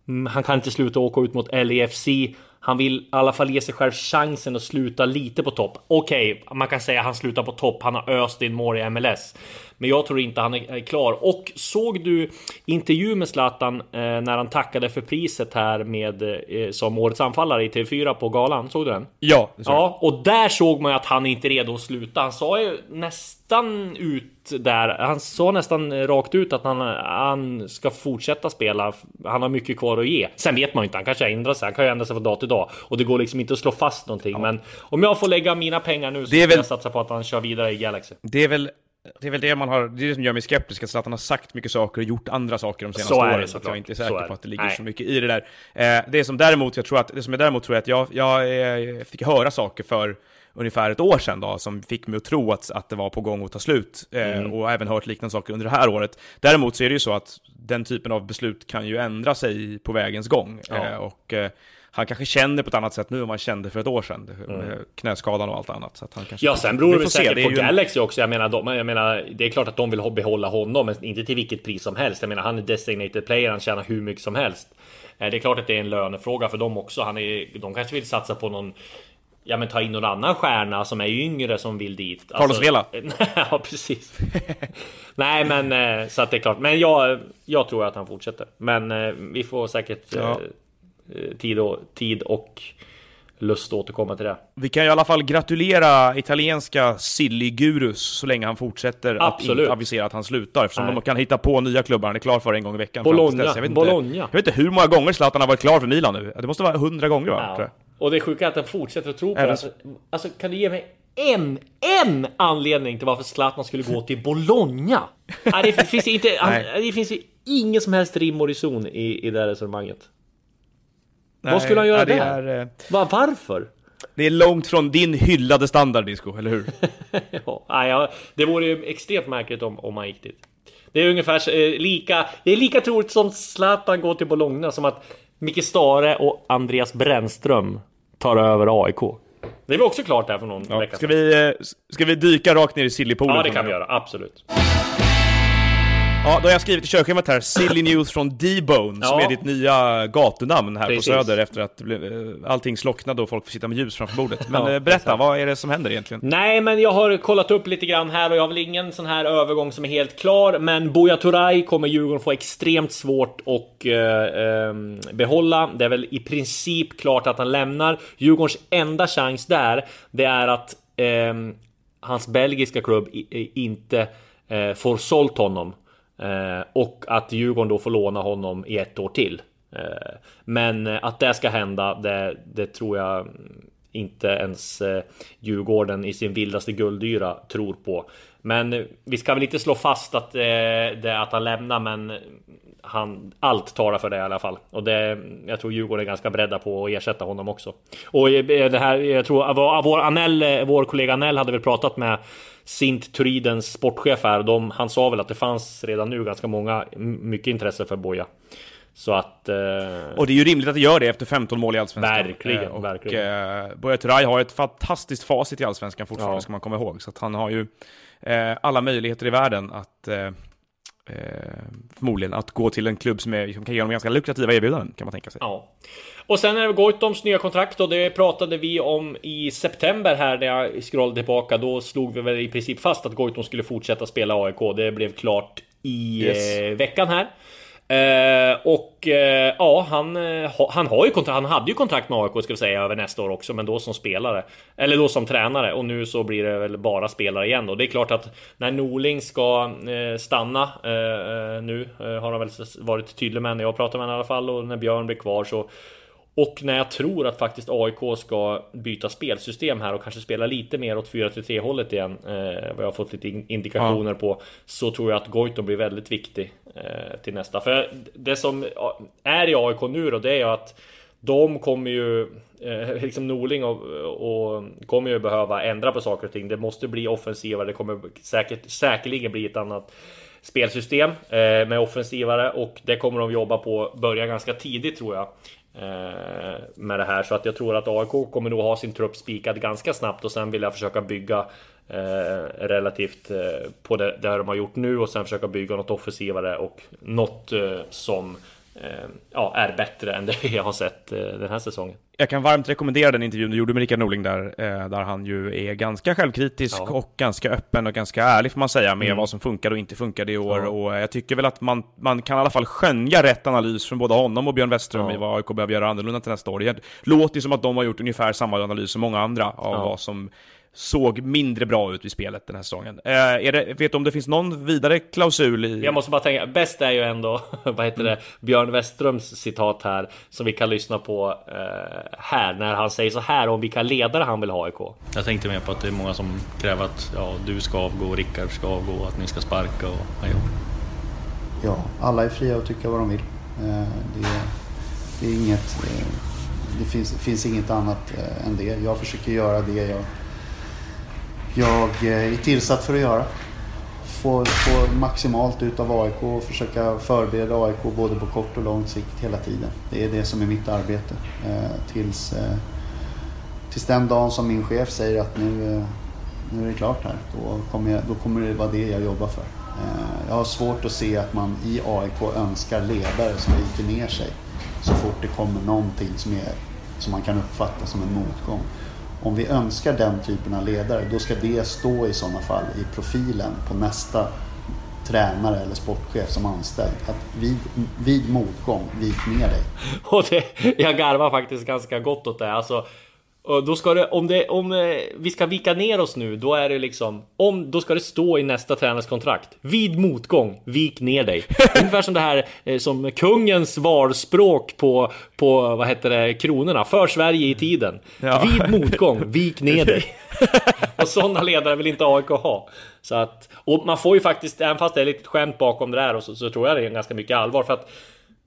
Mm, han kan inte sluta åka ut mot LAFC. Han vill i alla fall ge sig själv chansen att sluta lite på topp. Okej, man kan säga att han slutar på topp. Han har öst in mål i MLS. Men jag tror inte han är klar. Och såg du intervju med Zlatan eh, när han tackade för priset här med eh, som årets anfallare i TV4 på galan? Såg du den? Ja. Ja, och där såg man ju att han inte är redo att sluta. Han sa ju nästan ut där. Han sa nästan rakt ut att han, han ska fortsätta spela. Han har mycket kvar att ge. Sen vet man ju inte. Han kanske ändrar sig. Han kan ju ändra sig från dag till dag och det går liksom inte att slå fast någonting. Men om jag får lägga mina pengar nu så Det är väl- jag satsa på att han kör vidare i Galaxy. Det är väl det är väl det man har, det är det som gör mig skeptisk, att Zlatan har sagt mycket saker och gjort andra saker de senaste Så åren, så att såklart. jag inte är Så säker är på att det ligger Nej. så mycket i det där. Eh, det som däremot jag tror att, det som jag däremot tror är att jag, jag eh, fick höra saker för ungefär ett år sedan då, som fick mig att tro att, att det var på gång att ta slut, eh, Mm. och även hört liknande saker under det här året. Däremot så är det ju så att den typen av beslut kan ju ändra sig på vägens gång, Ja. eh, och eh, han kanske känner på ett annat sätt nu än han kände för ett år sedan, med knäskadan och allt annat. Så han kanske, Mm. Ja, sen beror det väl säkert på ju Galaxy också. Jag menar, de, jag menar, det är klart att de vill behålla honom, men inte till vilket pris som helst. Jag menar, han är designated player, han tjänar hur mycket som helst. Eh, Det är klart att det är en lönefråga för dem också. Han är, de kanske vill satsa på någon Ja men ta in någon annan stjärna som är yngre som vill dit. Carlos Vela. ja precis. Nej men eh, så att det är klart. Men jag, jag tror att han fortsätter. Men eh, vi får säkert Ja. Eh, tid, och, tid och lust att återkomma till det. Vi kan i alla fall gratulera italienska Silly-gurus så länge han fortsätter Absolut. att inte avisera att han slutar eftersom Nej. de kan hitta på nya klubbar han är klar för en gång i veckan. Bologna. Jag vet, inte, Bologna. jag vet inte hur många gånger Zlatan har varit klar för Milan nu. Det måste vara hundra gånger va? Ja. Och det sjuka är att han fortsätter att tro på Även det. så- Alltså kan du ge mig en, en anledning till varför Zlatan skulle gå till Bologna? Nej, det finns inte, han, det finns ju ingen som helst rim och reson i, i det här resonemanget. Nej, Vad skulle han göra det där? Är, eh, Va, varför? det är långt från din hyllade standard disco, eller hur? Ja, nej, ja, det vore ju extremt märkligt om, om han gick dit. Det är ungefär eh, lika, det är lika troligt som Zlatan går till Bologna som att Micke Stare och Andreas Brännström tar över AIK. Det är väl också klart där för någon Ja. vecka Ska, sedan. vi, eh, ska vi dyka rakt ner i Sillypoolen? Ja, det kan vi göra. Absolut. Ja, då har jag skrivit i körschemat här, Silly News från D-Bone, som Ja. är ditt nya gatunamn här Precis. på Söder efter att eh, allting slocknade och folk får sitta med ljus framför bordet. Men Ja, eh, berätta, exakt. vad är det som händer egentligen? Nej, men jag har kollat upp lite grann här och jag har väl ingen sån här övergång som är helt klar. Men Buya Turay kommer Djurgården få extremt svårt att eh, ehm, behålla. Det är väl i princip klart att han lämnar. Djurgårdens enda chans där, det är att ehm, hans belgiska klubb inte eh, får sålt honom. Eh, och att Djurgården då får låna honom i ett år till. Eh, men eh, att det ska hända, det, det tror jag inte ens Djurgården i sin vildaste guldyra tror på. Men vi ska väl inte slå fast att, det, att han lämnar, men han, allt talar för det i alla fall. Och det, jag tror Djurgården är ganska beredda på att ersätta honom också. Och det här, jag tror vår, Anell, vår kollega Anell hade väl pratat med Sint Turidens sportchef här. De, han sa väl att det fanns redan nu ganska många, mycket intresse för Boja. Så att... Eh, Och det är ju rimligt att det gör det efter 15 mål i Allsvenskan. Verkligen, Eh, och, verkligen. Eh, Buya Turay har ett fantastiskt facit i Allsvenskan fortfarande, Ja. ska man komma ihåg. Så att han har ju eh, alla möjligheter i världen att eh, eh, förmodligen att gå till en klubb som, är, som kan ge honom ganska lukrativa erbjudanden, kan man tänka sig. Ja. Och sen är det Goitoms nya kontrakt och det pratade vi om i september här när jag scrollade tillbaka. Då slog vi väl i princip fast att Goitom skulle fortsätta spela AIK. Det blev klart i Yes. eh, veckan här. Eh, och eh, ja, han, eh, ha, han har ju kontrakt. Han hade ju kontrakt med AIK ska vi säga över nästa år också, men då som spelare eller då som tränare. Och nu så blir det väl bara spelare igen. Och det är klart att när Norling ska eh, stanna eh, eh nu eh, har han väl varit tydlig med när jag pratar med honom i alla fall och när Björn blir kvar så och när jag tror att faktiskt AIK ska byta spelsystem här och kanske spela lite mer åt 4-3 hållet igen. Eh, vad jag har fått lite in- indikationer på. Så tror jag att Goitom blir väldigt viktig eh, till nästa. För det som är i AIK nu då, det är ju att de kommer ju, eh, liksom Norling och, och kommer ju behöva ändra på saker och ting. Det måste bli offensivare. Det kommer säkert, säkerligen bli ett annat spelsystem eh, med offensivare och det kommer de jobba på börja ganska tidigt tror jag. Eh, med det här. Så att jag tror att AIK kommer nog ha sin trupp spikad ganska snabbt och sen vill jag försöka bygga eh, relativt eh, på det, det de har gjort nu och sen försöka bygga något offensivare och något eh, som eh, ja, är bättre än det jag har sett eh, den här säsongen. Jag kan varmt rekommendera den intervjun du gjorde med Rickard Norling där, eh, där han ju är ganska självkritisk Ja. och ganska öppen och ganska ärlig får man säga med Mm. vad som funkade och inte funkade i år. Ja. Och eh, jag tycker väl att man, man kan i alla fall skönja rätt analys från både honom och Björn Westström Ja. i vad AIK behöver göra annorlunda till nästa år. Det låter ju som att de har gjort ungefär samma analys som många andra av vad som såg mindre bra ut i spelet den här säsongen. Eh, är det, vet du om det finns någon vidare klausul i... Jag måste bara tänka, bäst är ju ändå, vad heter det, Björn Westerströms citat här som vi kan lyssna på eh, här när han säger så här om vilka ledare han vill ha i AIK. Jag tänkte mer på att det är många som kräver att ja, du ska avgå, Rickard ska avgå, att ni ska sparka och ja, Ja, alla är fria att tycka vad de vill. Eh, Det, det, är inget, eh, det finns, finns inget annat eh, än det. Jag försöker göra det jag, jag eh, är tillsatt för att göra. Få, få maximalt ut av AIK och försöka förbereda AIK både på kort och lång sikt hela tiden. Det är det som är mitt arbete. Eh, Tills, eh, tills den dagen som min chef säger att nu, eh, nu är det klart här. Då kommer, jag, då kommer det vara det jag jobbar för. Eh, Jag har svårt att se att man i AIK önskar ledare som viker ner sig så fort det kommer någonting som, är, som man kan uppfatta som en motgång. Om vi önskar den typen av ledare, då ska det stå i sådana fall i profilen på nästa tränare eller sportchef som anställd. Att vid, vid motgång, vik ner dig. Och det, jag garvar faktiskt ganska gott åt det. Alltså, och då ska det, om, det, om eh, vi ska vika ner oss nu, då är det liksom, om, då ska det stå i nästa tränarens kontrakt. Vid motgång, vik ner dig. Ungefär som det här eh, som kungens valspråk på, på, vad heter det, kronorna, för Sverige i tiden. Ja. Vid motgång, vik ner dig. och sådana ledare vill inte AIK ha. Så att, och man får ju faktiskt, även fast det är lite skämt bakom det där, och så, så tror jag det är ganska mycket allvar. För att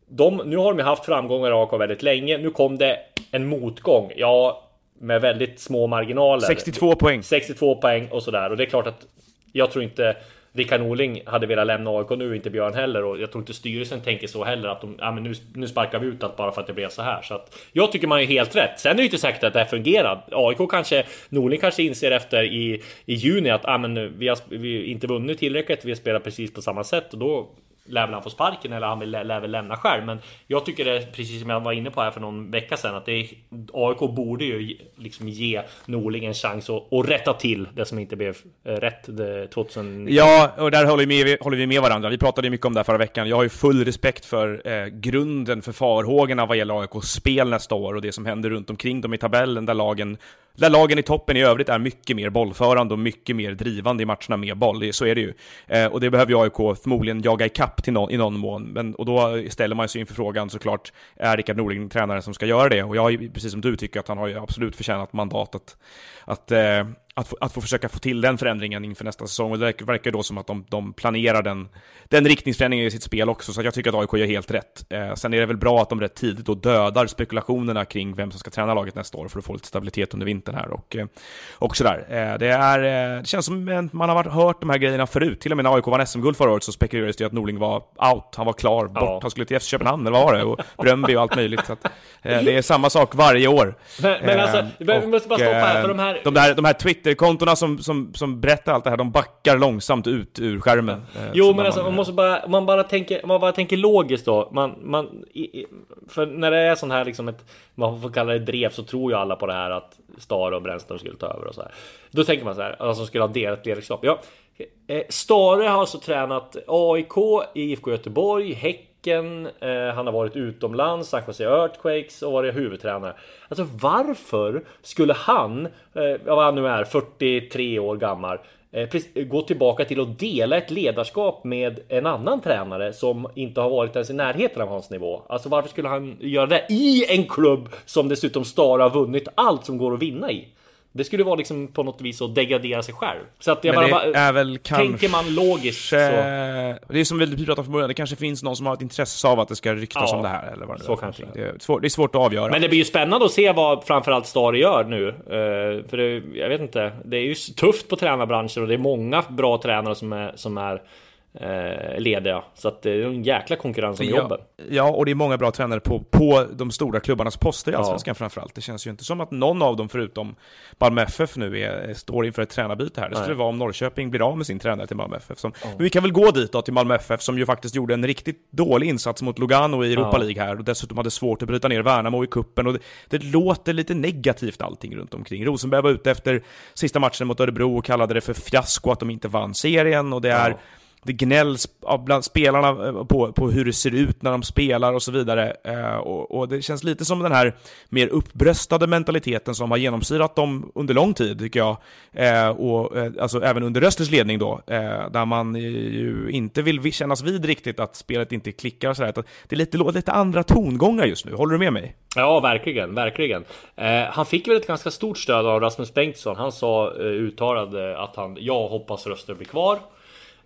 de, nu har de ju haft framgångar i AIK väldigt länge. Nu kom det en motgång. Ja, med väldigt små marginaler. 62 poäng. 62 poäng och sådär. Och det är klart att jag tror inte Rickard Norling hade velat lämna AIK nu, inte Björn heller. Och jag tror inte styrelsen tänker så heller. Att de, ja, men nu, nu sparkar vi ut allt bara för att det blev så här. Så att jag tycker man är helt rätt. Sen är det inte säkert att det här fungerar. AIK kanske, Norling kanske inser efter i, i juni att ja, men vi har vi inte vunnit tillräckligt. Vi har spelat precis på samma sätt och då lär väl han få sparken eller han vill, lär väl lämna själv. Men jag tycker det är precis som jag var inne på här för någon vecka sedan att det är, AIK borde ju liksom ge Norling en chans att, att rätta till det som inte blev eh, rätt 2000. Ja, och där håller vi, med, håller vi med varandra. Vi pratade ju mycket om det här förra veckan. Jag har ju full respekt för eh, grunden för farhågorna vad gäller AIKs spel nästa år och det som händer runt omkring dem i tabellen där lagen där lagen i toppen i övrigt är mycket mer bollförande och mycket mer drivande i matcherna med boll, så är det ju. Eh, och det behöver ju AIK förmodligen jaga ikapp till no i någon mån. Men, och då ställer man sig inför frågan såklart, är Rickard Norling tränaren som ska göra det? Och jag, precis som du, tycker att han har ju absolut förtjänat mandatet att, eh, att, få, att få försöka få till den förändringen inför nästa säsong. Och det verkar då som att de, de planerar den, den riktningsförändringen i sitt spel också, så jag tycker att AIK gör helt rätt. Eh, sen är det väl bra att de rätt tidigt då dödar spekulationerna kring vem som ska träna laget nästa år för att få lite stabilitet under vintern här och, eh, och sådär. Eh, det, är, eh, det känns som man har hört de här grejerna förut. Till och med när AIK vann SM-guld förra året så spekulerades det att Norling var out, han var klar, bort, Ja. han skulle till FC Köpenhamn eller vad var det? Och Bröndby och allt möjligt. Så att, eh, det är samma sak varje år. Men, men alltså, Eh, vi måste bara stoppa här för de här. de där, de här Twitter-kontona som, som, som berättar allt det här, de backar långsamt ut ur skärmen. Eh, Jo men alltså man måste bara, man bara tänker, man bara tänker logiskt då. Man, man, i, för när det är sån här liksom ett, man får kalla det drev så tror ju alla på det här att Stare och Brännström skulle ta över och så här. Då tänker man så här, alltså skulle ha delat ledarskap. Ja, eh, Stare har alltså tränat AIK, IFK Göteborg, Häcken, eh, han har varit utomlands, San Jose Earthquakes och varit huvudtränare. Alltså varför skulle han, eh, vad han nu är, 43 år gammal, eh, gå tillbaka till att dela ett ledarskap med en annan tränare som inte har varit ens i närheten av hans nivå. Alltså varför skulle han göra det i en klubb som dessutom Star har vunnit allt som går att vinna i? Det skulle vara liksom på något vis att degradera sig själv. Så att jag Men bara, det är väl tänker man logiskt så. kanske... Det är som vi pratade om från början, det kanske finns någon som har ett intresse av att det ska ryktas Ja, om det här, eller vad det så kanske. Det är, svårt, det är svårt att avgöra. Men det blir ju spännande att se vad framförallt Stare gör nu. Eh, för det, jag vet inte, det är ju tufft på tränarbranschen och det är många bra tränare som är, som är lediga. Så att det är en jäkla konkurrens om jobben. Ja, ja, och det är många bra tränare på, på de stora klubbarnas poster i Allsvenskan framförallt. Det känns ju inte som att någon av dem, förutom Malmö FF nu, är, står inför ett tränarbyte här. Det skulle Nej. vara om Norrköping blir av med sin tränare till Malmö FF. Som, Men vi kan väl gå dit då, till Malmö FF, som ju faktiskt gjorde en riktigt dålig insats mot Lugano i Europa Ja. League här, och dessutom hade svårt att bryta ner Värnamo i kuppen och det, det låter lite negativt allting runt omkring. Rosenberg var ute efter sista matchen mot Örebro och kallade det för fiasko att de inte vann serien, och det är Ja det gnälls bland spelarna eh, på, på hur det ser ut när de spelar och så vidare. Eh, och, och det känns lite som den här mer uppbröstade mentaliteten som har genomsyrat dem under lång tid, tycker jag. Eh, och, eh, alltså även under Rösters ledning då, eh, där man ju inte vill kännas vid riktigt att spelet inte klickar och sådär. där. Det är lite, lite andra tongångar just nu, håller du med mig? Ja, verkligen, verkligen. Eh, han fick väl ett ganska stort stöd av Rasmus Bengtsson. Han sa eh, uttalade att han, jag hoppas röster blir kvar.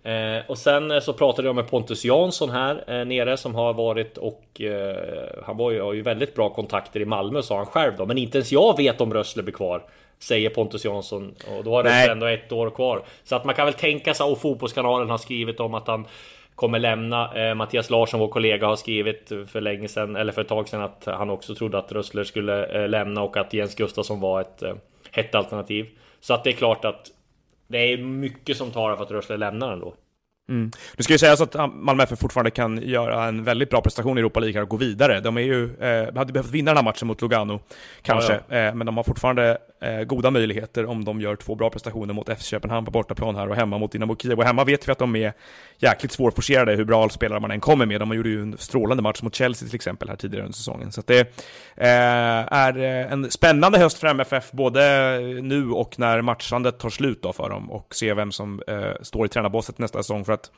Eh, och sen eh, så pratade jag med Pontus Jansson här eh, nere som har varit och eh, han var ju, har ju väldigt bra kontakter i Malmö sa han själv då. Men inte ens jag vet om Rössle blir kvar. Säger Pontus Jansson och då har. Rössle ändå ett år kvar. Så att man kan väl tänka sig och Fotbollskanalen har skrivit om att han kommer lämna. Eh, Mattias Larsson, vår kollega, har skrivit för länge sedan eller för ett tag sedan att han också trodde att Rössler skulle eh, lämna och att Jens Gustafsson var ett eh, hett alternativ. Så att det är klart att det är mycket som talar för att Rössler lämnar ändå. Det ska ju sägas att Malmö FF fortfarande kan göra en väldigt bra prestation i Europa League och gå vidare. De är ju, eh, hade behövt vinna den här matchen mot Lugano, kanske, Eh, men de har fortfarande eh, goda möjligheter om de gör två bra prestationer mot FC Köpenhamn på bortaplan här och hemma mot Dynamo Kiev. Och hemma vet vi att de är jäkligt svårforcerade hur bra spelare man än kommer med. De gjorde ju en strålande match mot Chelsea till exempel här tidigare under säsongen. Så det eh, är eh, en spännande höst för MFF, både nu och när matchandet tar slut då för dem och se vem som eh, står i tränarbåset nästa säsong. För att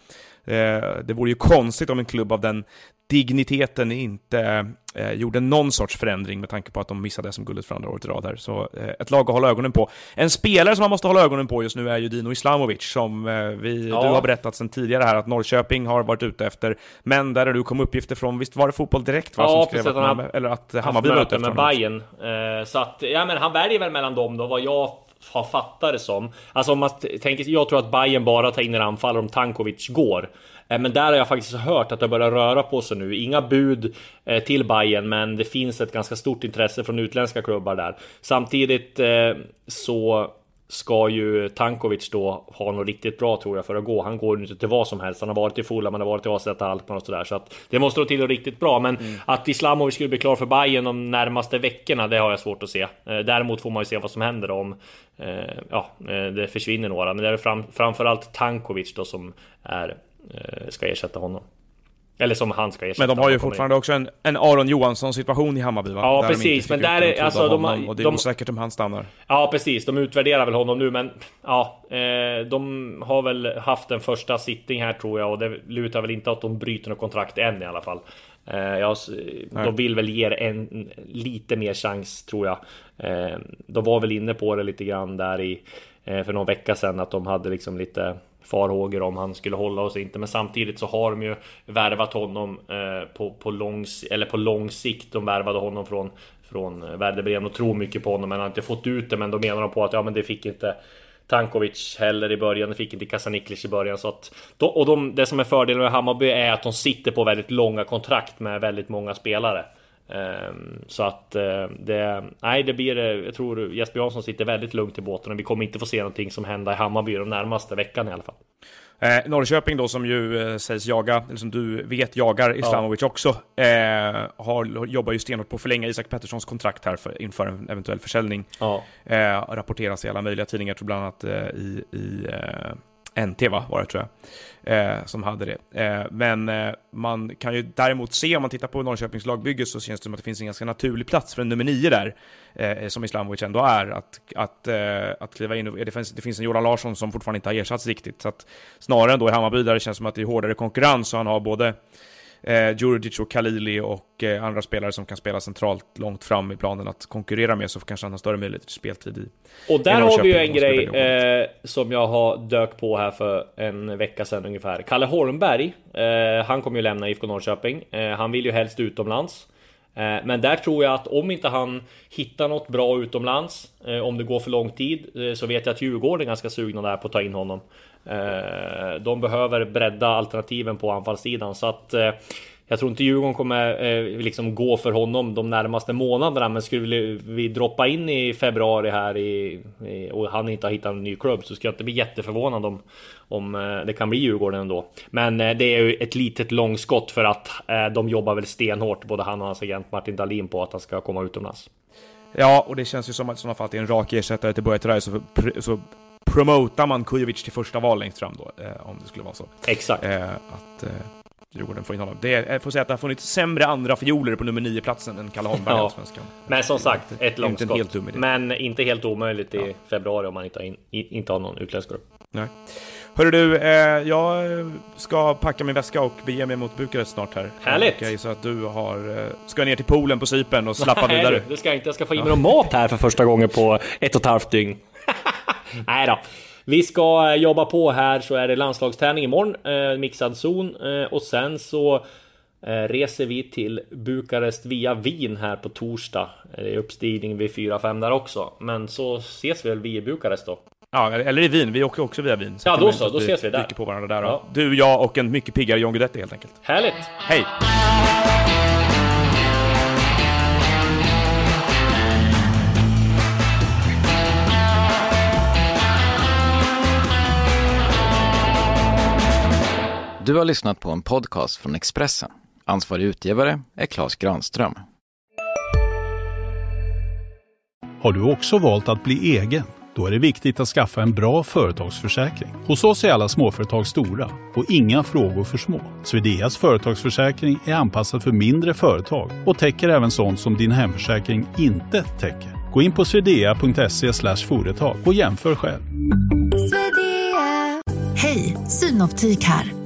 det vore ju konstigt om en klubb av den digniteten inte eh, gjorde någon sorts förändring med tanke på att de missade SM-guldet för andra året i rad här. Så eh, ett lag att hålla ögonen på. En spelare som man måste hålla ögonen på just nu är ju Dino Islamovic som eh, vi, ja. du har berättat sedan tidigare här att Norrköping har varit ute efter. Men där du kom uppgifter från, visst var det Fotboll Direkt va, ja, som skrev att, man, eller att Hammarby var ute efter med Bayern. Eh, så att, ja men han väljer väl mellan dem då, vad jag har fattat det som. Alltså om man tänker, jag tror att Bayern bara tar in en anfallare om Tankovic går. Eh, men där har jag faktiskt hört att det börjar röra på sig nu. Inga bud eh, till Bayern, men det finns ett ganska stort intresse från utländska klubbar där. Samtidigt eh, så ska ju Tankovic då ha något riktigt bra tror jag för att gå. Han går inte till vad som helst. Han har varit i Fulham, han har varit i AZ Alkmaar och sådär. Så att det måste nog till något riktigt bra. Men mm. att Islamovic skulle bli klar för Bayern de närmaste veckorna, det har jag svårt att se. Däremot får man ju se vad som händer om ja, det försvinner några. Men det är fram, framförallt Tankovic då som är Eh, ska ersätta honom. Eller som han ska ersätta. Men de har ju fortfarande in. också en, en Aron Johansson situation i Hammarby va? Ja där precis, men där är alltså de, honom, Och det är de, osäkert om han stannar. Ja precis, de utvärderar väl honom nu men ja, eh, de har väl haft en första sittning här tror jag och det lutar väl inte att de bryter något kontrakt än i alla fall. Eh, ja, de vill väl ge en lite mer chans tror jag. Eh, de var väl inne på det lite grann där i för någon vecka sedan att de hade liksom lite farhågor om han skulle hålla oss inte. Men samtidigt så har de ju värvat honom eh, på, på, lång, eller på lång sikt. De värvade honom från, från Werder Bremen och tror mycket på honom. Men han har inte fått ut det. Men då menar de på att ja, men det fick inte Tankovic heller i början. Det fick inte Kasaniklic i början. Så att, och de, det som är fördelen med Hammarby är att de sitter på väldigt långa kontrakt med väldigt många spelare. Um, så att uh, det, nej det blir, jag tror Jesper Jansson sitter väldigt lugnt i båten och vi kommer inte få se någonting som händer i Hammarby de närmaste veckan i alla fall. Eh, Norrköping då som ju eh, sägs jaga, eller som du vet jagar Islamovic ja. också, eh, har, jobbar ju stenhårt på att förlänga Isak Petterssons kontrakt här för, inför en eventuell försäljning. Ja. Eh, rapporteras i alla möjliga tidningar, tror bland annat eh, i, i eh, NT va, var det tror jag, eh, som hade det. Eh, men eh, man kan ju däremot se, om man tittar på Norrköpings lagbygge, så känns det som att det finns en ganska naturlig plats för en nummer nio där, eh, som Islamovic ändå är, att, att, eh, att kliva in. Det finns, det finns en Jola Larsson som fortfarande inte har ersatts riktigt, så att snarare än då i Hammarby, där det känns som att det är hårdare konkurrens, och han har både eh, Djurdjic och Khalili och eh, andra spelare som kan spela centralt långt fram i planen att konkurrera med så kanske han har större möjlighet till speltid i Och där har vi ju en grej eh, som jag har dök på här för en vecka sedan ungefär. Kalle Holmberg, eh, han kommer ju lämna IFK Norrköping. Eh, han vill ju helst utomlands. Eh, men där tror jag att om inte han hittar något bra utomlands, om det går för lång tid, så vet jag att Djurgården är ganska sugna där på att ta in honom. Eh, de behöver bredda alternativen på anfallssidan så att eh, jag tror inte Djurgården kommer eh, liksom gå för honom de närmaste månaderna. Men skulle vi droppa in i februari här i, och han inte har hittat en ny klubb så skulle jag inte bli jätteförvånad om, om eh, det kan bli Djurgården ändå. Men det är ju ett litet långskott för att de jobbar väl stenhårt, både han och hans agent Martin Dahlin på att han ska komma utomlands. Ja, och det känns ju som att i sådana fall det är en rak ersättare till Börje så, så promotar man Kujovic till första val längst fram då, eh, om det skulle vara så. Exakt. Eh, att eh, Djurgården får in honom. Det är, jag får säga att det har funnits sämre andra fioler på nummer 9-platsen än Kalle Holmberg ja. Svenskan. Men som sagt, ett långskott. Men inte helt omöjligt i ja. februari om man inte har, in, inte har någon utländsk grupp. Nej. Hörru du, eh, jag ska packa min väska och bege mig mot Bukarest snart här. Härligt! Och så att du har, eh, ska ner till poolen på Cypern och slappa vidare. Nej, det ska jag inte. Jag ska få i mig ja. mat här för första gången på ett och ett halvt dygn. Nej då. Vi ska eh, jobba på här så är det landslagsträning imorgon, eh, mixad zon eh, och sen så eh, reser vi till Bukarest via Wien här på torsdag. Det är uppstigning vid 4-5 där också, men så ses vi väl vi i Bukarest då. Ja, eller i Wien. Vi åker också via Wien. Så ja, då så. Då ses vi där. på varandra där. Ja. Du, jag och en mycket piggare John Guidetti helt enkelt. Härligt! Hej! Du har lyssnat på en podcast från Expressen. Ansvarig utgivare är Klas Granström. Har du också valt att bli egen? Då är det viktigt att skaffa en bra företagsförsäkring. Hos oss är alla småföretag stora och inga frågor för små. Swedeas företagsförsäkring är anpassad för mindre företag och täcker även sånt som din hemförsäkring inte täcker. Gå in på swedea.se företag och jämför själv. Hej, Synoptik här.